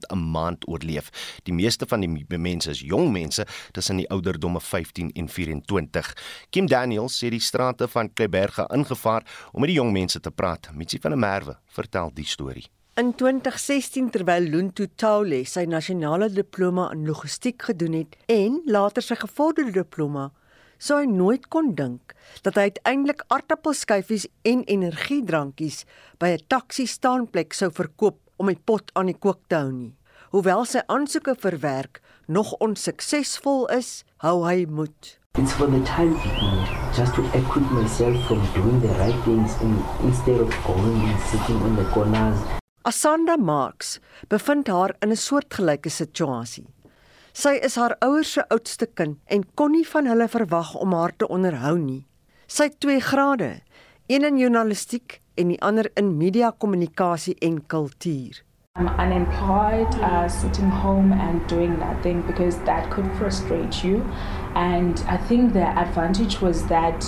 'n maand oorleef. Die meeste van die mense is jong mense tussen die ouderdomme 15 en 24. Kim Daniels sê die strate van Kleiberge ingevaar om met die jong mense te praat. Mitsi van der Merwe vertel die storie. In 2016 terwyl Luntu Taule sy nasionale diploma in logistiek gedoen het en later sy gevorderde diploma, sou hy nooit kon dink dat hy uiteindelik aardappelskyfies en energiedrankies by 'n taxi staanplek sou verkoop om die pot aan die kook te hou nie. Hoewel sy aansoeke vir werk nog onsuksesvol is, hou hy moed. It's for the time being, just to equip myself from doing the right things in, instead of going and sitting on the corners Asanda Marks bevind haar in 'n soortgelyke situasie. Sy is haar ouers se oudste kind en kon nie van hulle verwag om haar te onderhou nie. Sy het twee grade, een in journalistiek en die ander in media-kommunikasie en kultuur. I'm unemployed, uh, sitting home and doing nothing because that could frustrate you. And I think the advantage was that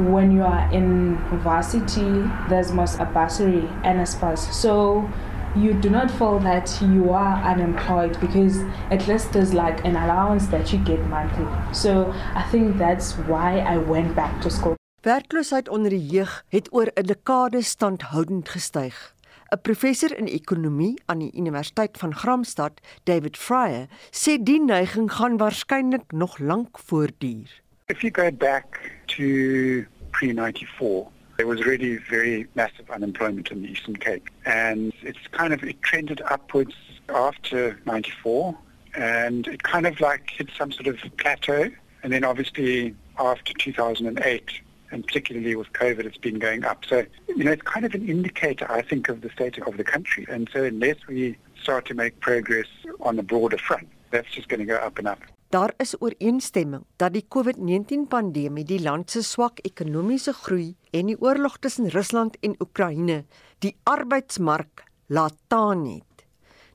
when you are in varsity, there's most a bursary and a spas. So you do not feel that you are unemployed because at least there's like an allowance that you get monthly. So I think that's why I went back to school. Werkloosheid onder die jeug het oor 'n dekade standhoudend gestyg. 'n Professor in ekonomie aan die Universiteit van Gramstad, David Fryer, sê die neiging gaan waarskynlik nog lank voortduur. If you go back to pre 94, there was really very massive unemployment in the Eastern Cape. And it's kind of, it trended upwards after 94 and it kind of like hit some sort of plateau. And then obviously after 2008, and particularly with COVID, it's been going up. So, you know, it's kind of an indicator, I think, of the state of the country. And so unless we start to make progress on the broader front, that's just going to go up and up. Daar is ooreenstemming dat die COVID-19-pandemie die land se swak ekonomiese groei en die oorlog tussen Rusland en Oekraïne die arbeidsmark laat taan het.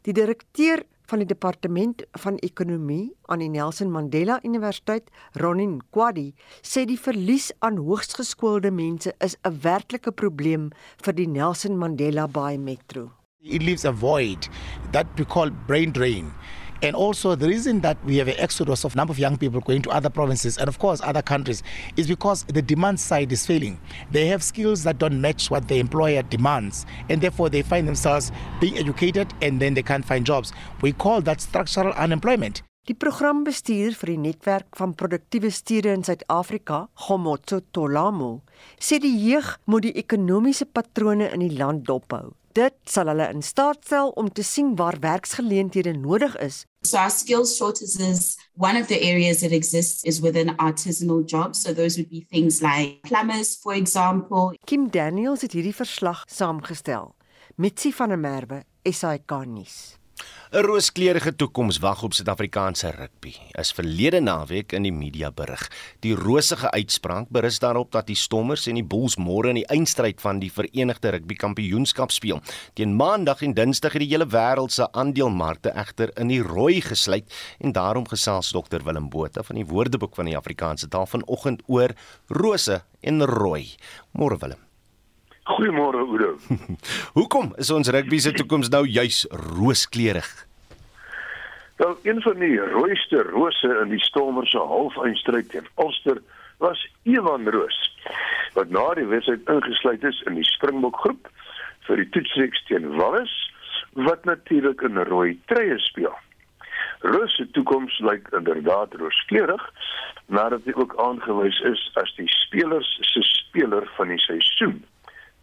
Die direkteur van die departement van ekonomie aan die Nelson Mandela Universiteit, Ronin Kwadi, sê die verlies aan hoogsgeskoolde mense is 'n werklike probleem vir die Nelson Mandela Bay Metro. It leaves a void that we call brain drain. And also the reason that we have an exodus of number of young people going to other provinces and of course other countries is because the demand side is failing. They have skills that don't match what the employer demands and therefore they find themselves being educated and then they can't find jobs. We call that structural unemployment. Die programbestuurder vir die netwerk van produktiewe stede in Suid-Afrika, Gomotso Tolamo, sê die jeug moet die ekonomiese patrone in die land dophou. Dit sal hulle in staat stel om te sien waar werksgeleenthede nodig is. So our skills shortages, one of the areas that exists is within artisanal jobs. So those would be things like plumbers, for example. Kim Daniels het hierdie verslag saamgestel. Mitsi van der Merwe, SAK nuus. 'n Rooskleurige toekoms wag op Suid-Afrikaanse rugby. Is verlede naweek in die media berig. Die rosige uitspraak berus daarop dat die Stormers en die Bulls môre in die eindstryd van die Verenigde Rugby Kampioenskap speel. Teen Maandag en Dinsdag het die hele wêreld se aandelemarkte egter in die rooi gesluit en daarom gesels Dr Willem Botha van die Woordeboek van die Afrikaanse taal vanoggend oor rose en rooi. Môre Willem. Goeiemôre Oudo. *laughs* Hoekom is ons rugby se toekoms nou juis rooskleurig? Wel, een van die rooiste rose in die Stormers se halfeindstryd teen Ulster was Evan Roos, wat na die wedstryd ingesluit is in die Springbok groep vir die toetsreeks teen Wallis, wat natuurlik in rooi treie speel. Roos se toekoms lyk inderdaad rooskleurig, nadat hy ook aangewys is as die spelers se speler van die seisoen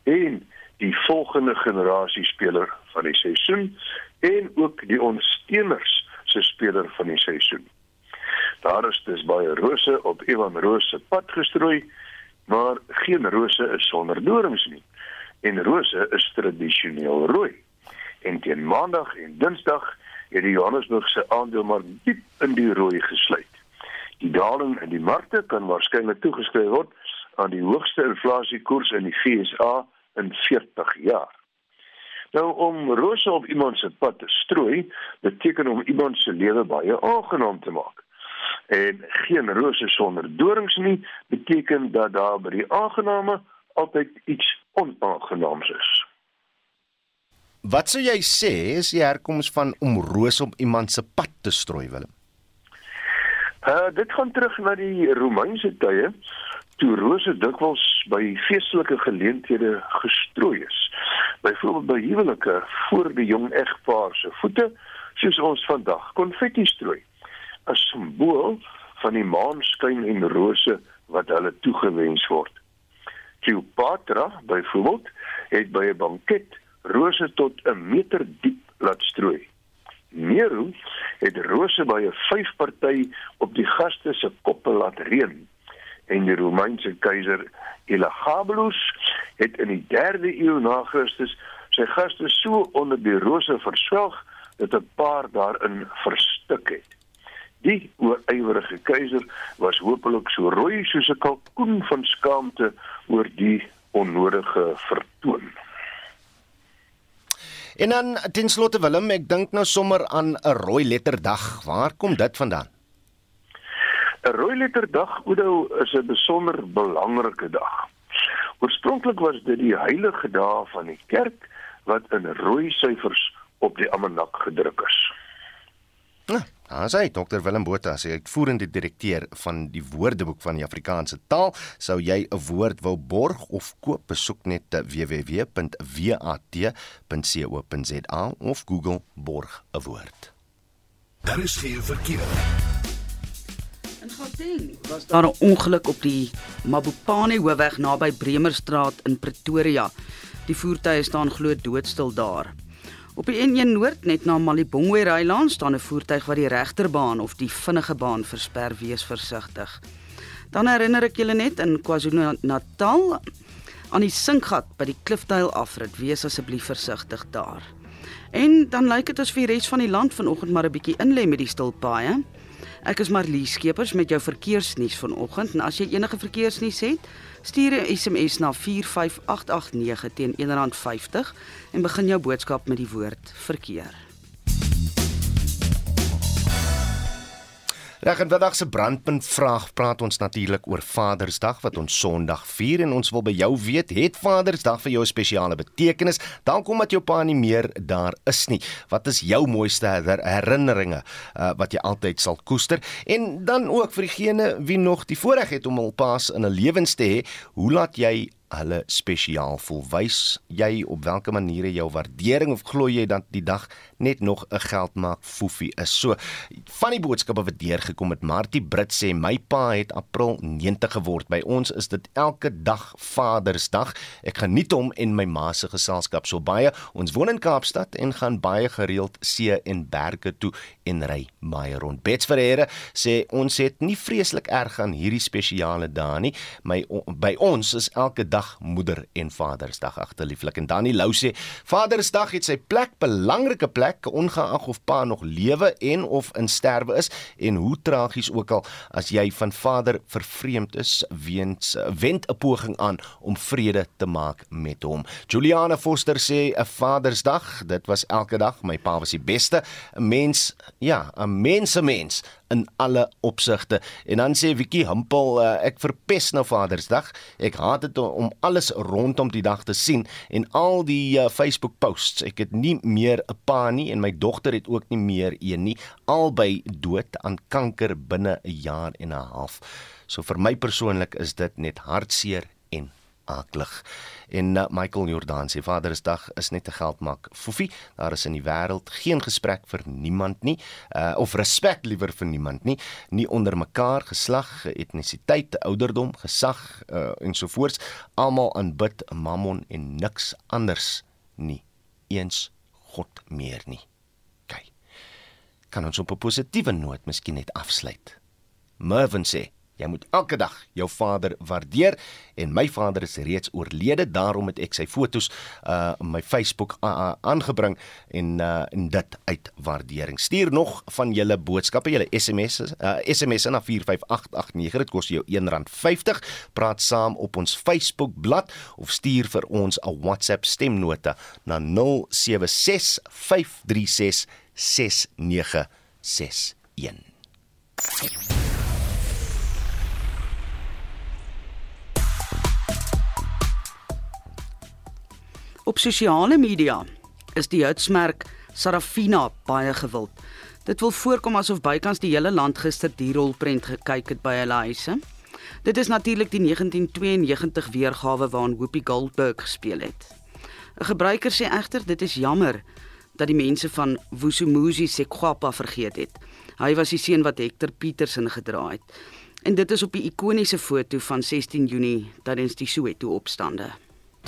en die volgende generasie speler van die seisoen en ook die ondersteuners se speler van die seisoen. Daar is dus baie rose op Evan Roos se pad gestrooi, maar geen rose is sonder dorings nie. En rose is tradisioneel rooi. En teen Maandag en Dinsdag het die Johannesburg se aandelemark diep in die rooi gesluit. Die daling in die markte kan waarskynlik toegeskryf word aan die hoogste inflasiekoers in die FSA in 40 jaar. Nou om rose op iemand se pad te strooi, beteken om iemand se lewe baie aangenaam te maak. En geen rose sonder dorings nie beteken dat daar by die aangename altyd iets onaangenaams is. Wat sou jy sê is die herkoms van om rose op iemand se pad te strooi, Willem? Uh dit gaan terug na die Romeinse tye toe rose dikwels by feestelike geleenthede gestrooi is. Byvoorbeeld by huwelike voor die jong egpaar se voete, soos ons vandag konfetti strooi. 'n Simbool van die maanskyn en rose wat hulle toegewens word. Cleopatra byvoorbeeld het by 'n banket rose tot 'n meter diep laat strooi. Nero het rose by 'n vyfparty op die gaste se koppe laat reën en die Romeinse keiser Elagabalus het in die 3de eeu na Christus sy gaste so onder die rose verswelg dat 'n paar daarin verstik het. Die oorywerige keiser was hopelik so rooi soos 'n kalkoen van skaamte oor die onnodige vertoon. En dan ten slotte Willem, ek dink nou sommer aan 'n rooi letterdag. Waar kom dit vandaan? 'n Rooi letterdag Oudo is 'n besonder belangrike dag. Oorspronklik was dit die heilige dag van die kerk wat in rooi syfers op die almanak gedruk is. Ja, daar sê Dr Willem Botha, sy uitvoerende direkteur van die Woordeboek van die Afrikaanse taal, sou jy 'n woord wou borg of koop, besoek net www.wat.co.za of Google borg 'n woord. Daar is geen verkeer. Gauteng was daar 'n ongeluk op die Mabopane hoofweg naby Bremerstraat in Pretoria. Die voertuie staan glo doodstil daar. Op die N1 Noord net na Malibongwe Rylaan staan 'n voertuig wat die regterbaan of die vinnige baan versper, wees versigtig. Dan herinner ek julle net in KwaZulu-Natal aan die sinkgat by die Klifduil afrit, wees asseblief versigtig daar. En dan lyk dit as vir die res van die land vanoggend maar 'n bietjie inlê met die stilpaaie. Ek is Marlie Skeepers met jou verkeersnuus vanoggend en as jy enige verkeersnuus het, stuur 'n SMS na 45889 teen R1.50 en begin jou boodskap met die woord verkeer. Reg en vandag se brandpunt vraag praat ons natuurlik oor Vadersdag wat ons Sondag vier en ons wil by jou weet, het Vadersdag vir jou 'n spesiale betekenis? Dan kom dat jou pa nie meer daar is nie. Wat is jou mooiste herinneringe uh, wat jy altyd sal koester? En dan ook vir diegene wie nog die voorreg het om hul paas in 'n lewens te hê, hoe laat jy hulle spesiaal voel. Wys jy op watter maniere jou waardering of glo jy dat die dag net nog 'n geldmaak foefie is. So van die boodskappe wat deurgekom het, Martie Brits sê my pa het April 90 geword. By ons is dit elke dag Vadersdag. Ek geniet hom en my ma se geselskap so baie. Ons woon in Kaapstad en gaan baie gereeld see en berge toe en ry baie rond. Bets Ferreira sê ons het nie vreeslik erg aan hierdie spesiale dae nie. My by ons is elke dag Moeder en Vadersdag agterlieflik. En Dani Lou sê Vadersdag het sy plek, belangrike plek, ongeag of pa nog lewe en of in sterwe is en hoe tragies ook al as jy van vader vervreemd is, weens wend 'n poging aan om vrede te maak met hom. Juliana Foster sê 'n Vadersdag, dit was elke dag, my pa was die beste, mens, ja, 'n mensemens in alle opsigte. En dan sê Wikkie Humpel, uh, ek verpes nou Vadersdag. Ek haat dit om alles rondom die dag te sien en al die uh, Facebook posts. Ek het nie meer 'n pa nie en my dogter het ook nie meer een nie. Albei dood aan kanker binne 'n jaar en 'n half. So vir my persoonlik is dit net hartseer en aklig. En uh, Michael Jordan sê Vadersdag is net 'n geldmak. Fofie, daar is in die wêreld geen gesprek vir niemand nie, uh, of respek liewer vir niemand nie, nie onder mekaar, geslag, etnisiteit, ouderdom, gesag uh, ensovoorts. Almal aanbid Mammon en niks anders nie. Eens God meer nie. Kyk. Kan ons op 'n positiewe noot miskien net afsluit. Mervin sê Jy moet elke dag jou vader waardeer en my vader is reeds oorlede, daarom het ek sy fotos uh op my Facebook aangebring en uh en dit uit waardering. Stuur nog van julle boodskappe, julle SMS'e, uh SMS na 45889. Dit kos jou R1.50. Praat saam op ons Facebook bladsy of stuur vir ons 'n WhatsApp stemnota na 076 536 6961. Op sosiale media is die hitsmerk Sarafina baie gewild. Dit wil voorkom asof bykans die hele land gister die rolprent gekyk het by hulle huise. Dit is natuurlik die 1992 weergawe waarin Whoopi Goldberg gespeel het. 'n Gebruiker sê egter dit is jammer dat die mense van Vusumuzi Sekwapa vergeet het. Hy was die seun wat Hector Petersen gedra het. En dit is op die ikoniese foto van 16 Junie tydens die Soweto opstande.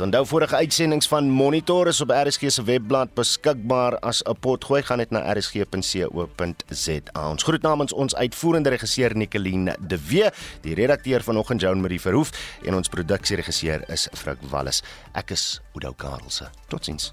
Onthou vorige uitsendings van Monitor is op RSG se webblad beskikbaar as 'n potgooi gaan net na rsg.co.za. Ons groet namens ons uitvoerende regisseur Nicoline de Wee, die redakteur vanoggend Joan Marie Verhoef en ons produksieregisseur is Frik Wallis. Ek is Oudo Karelse. Totsiens.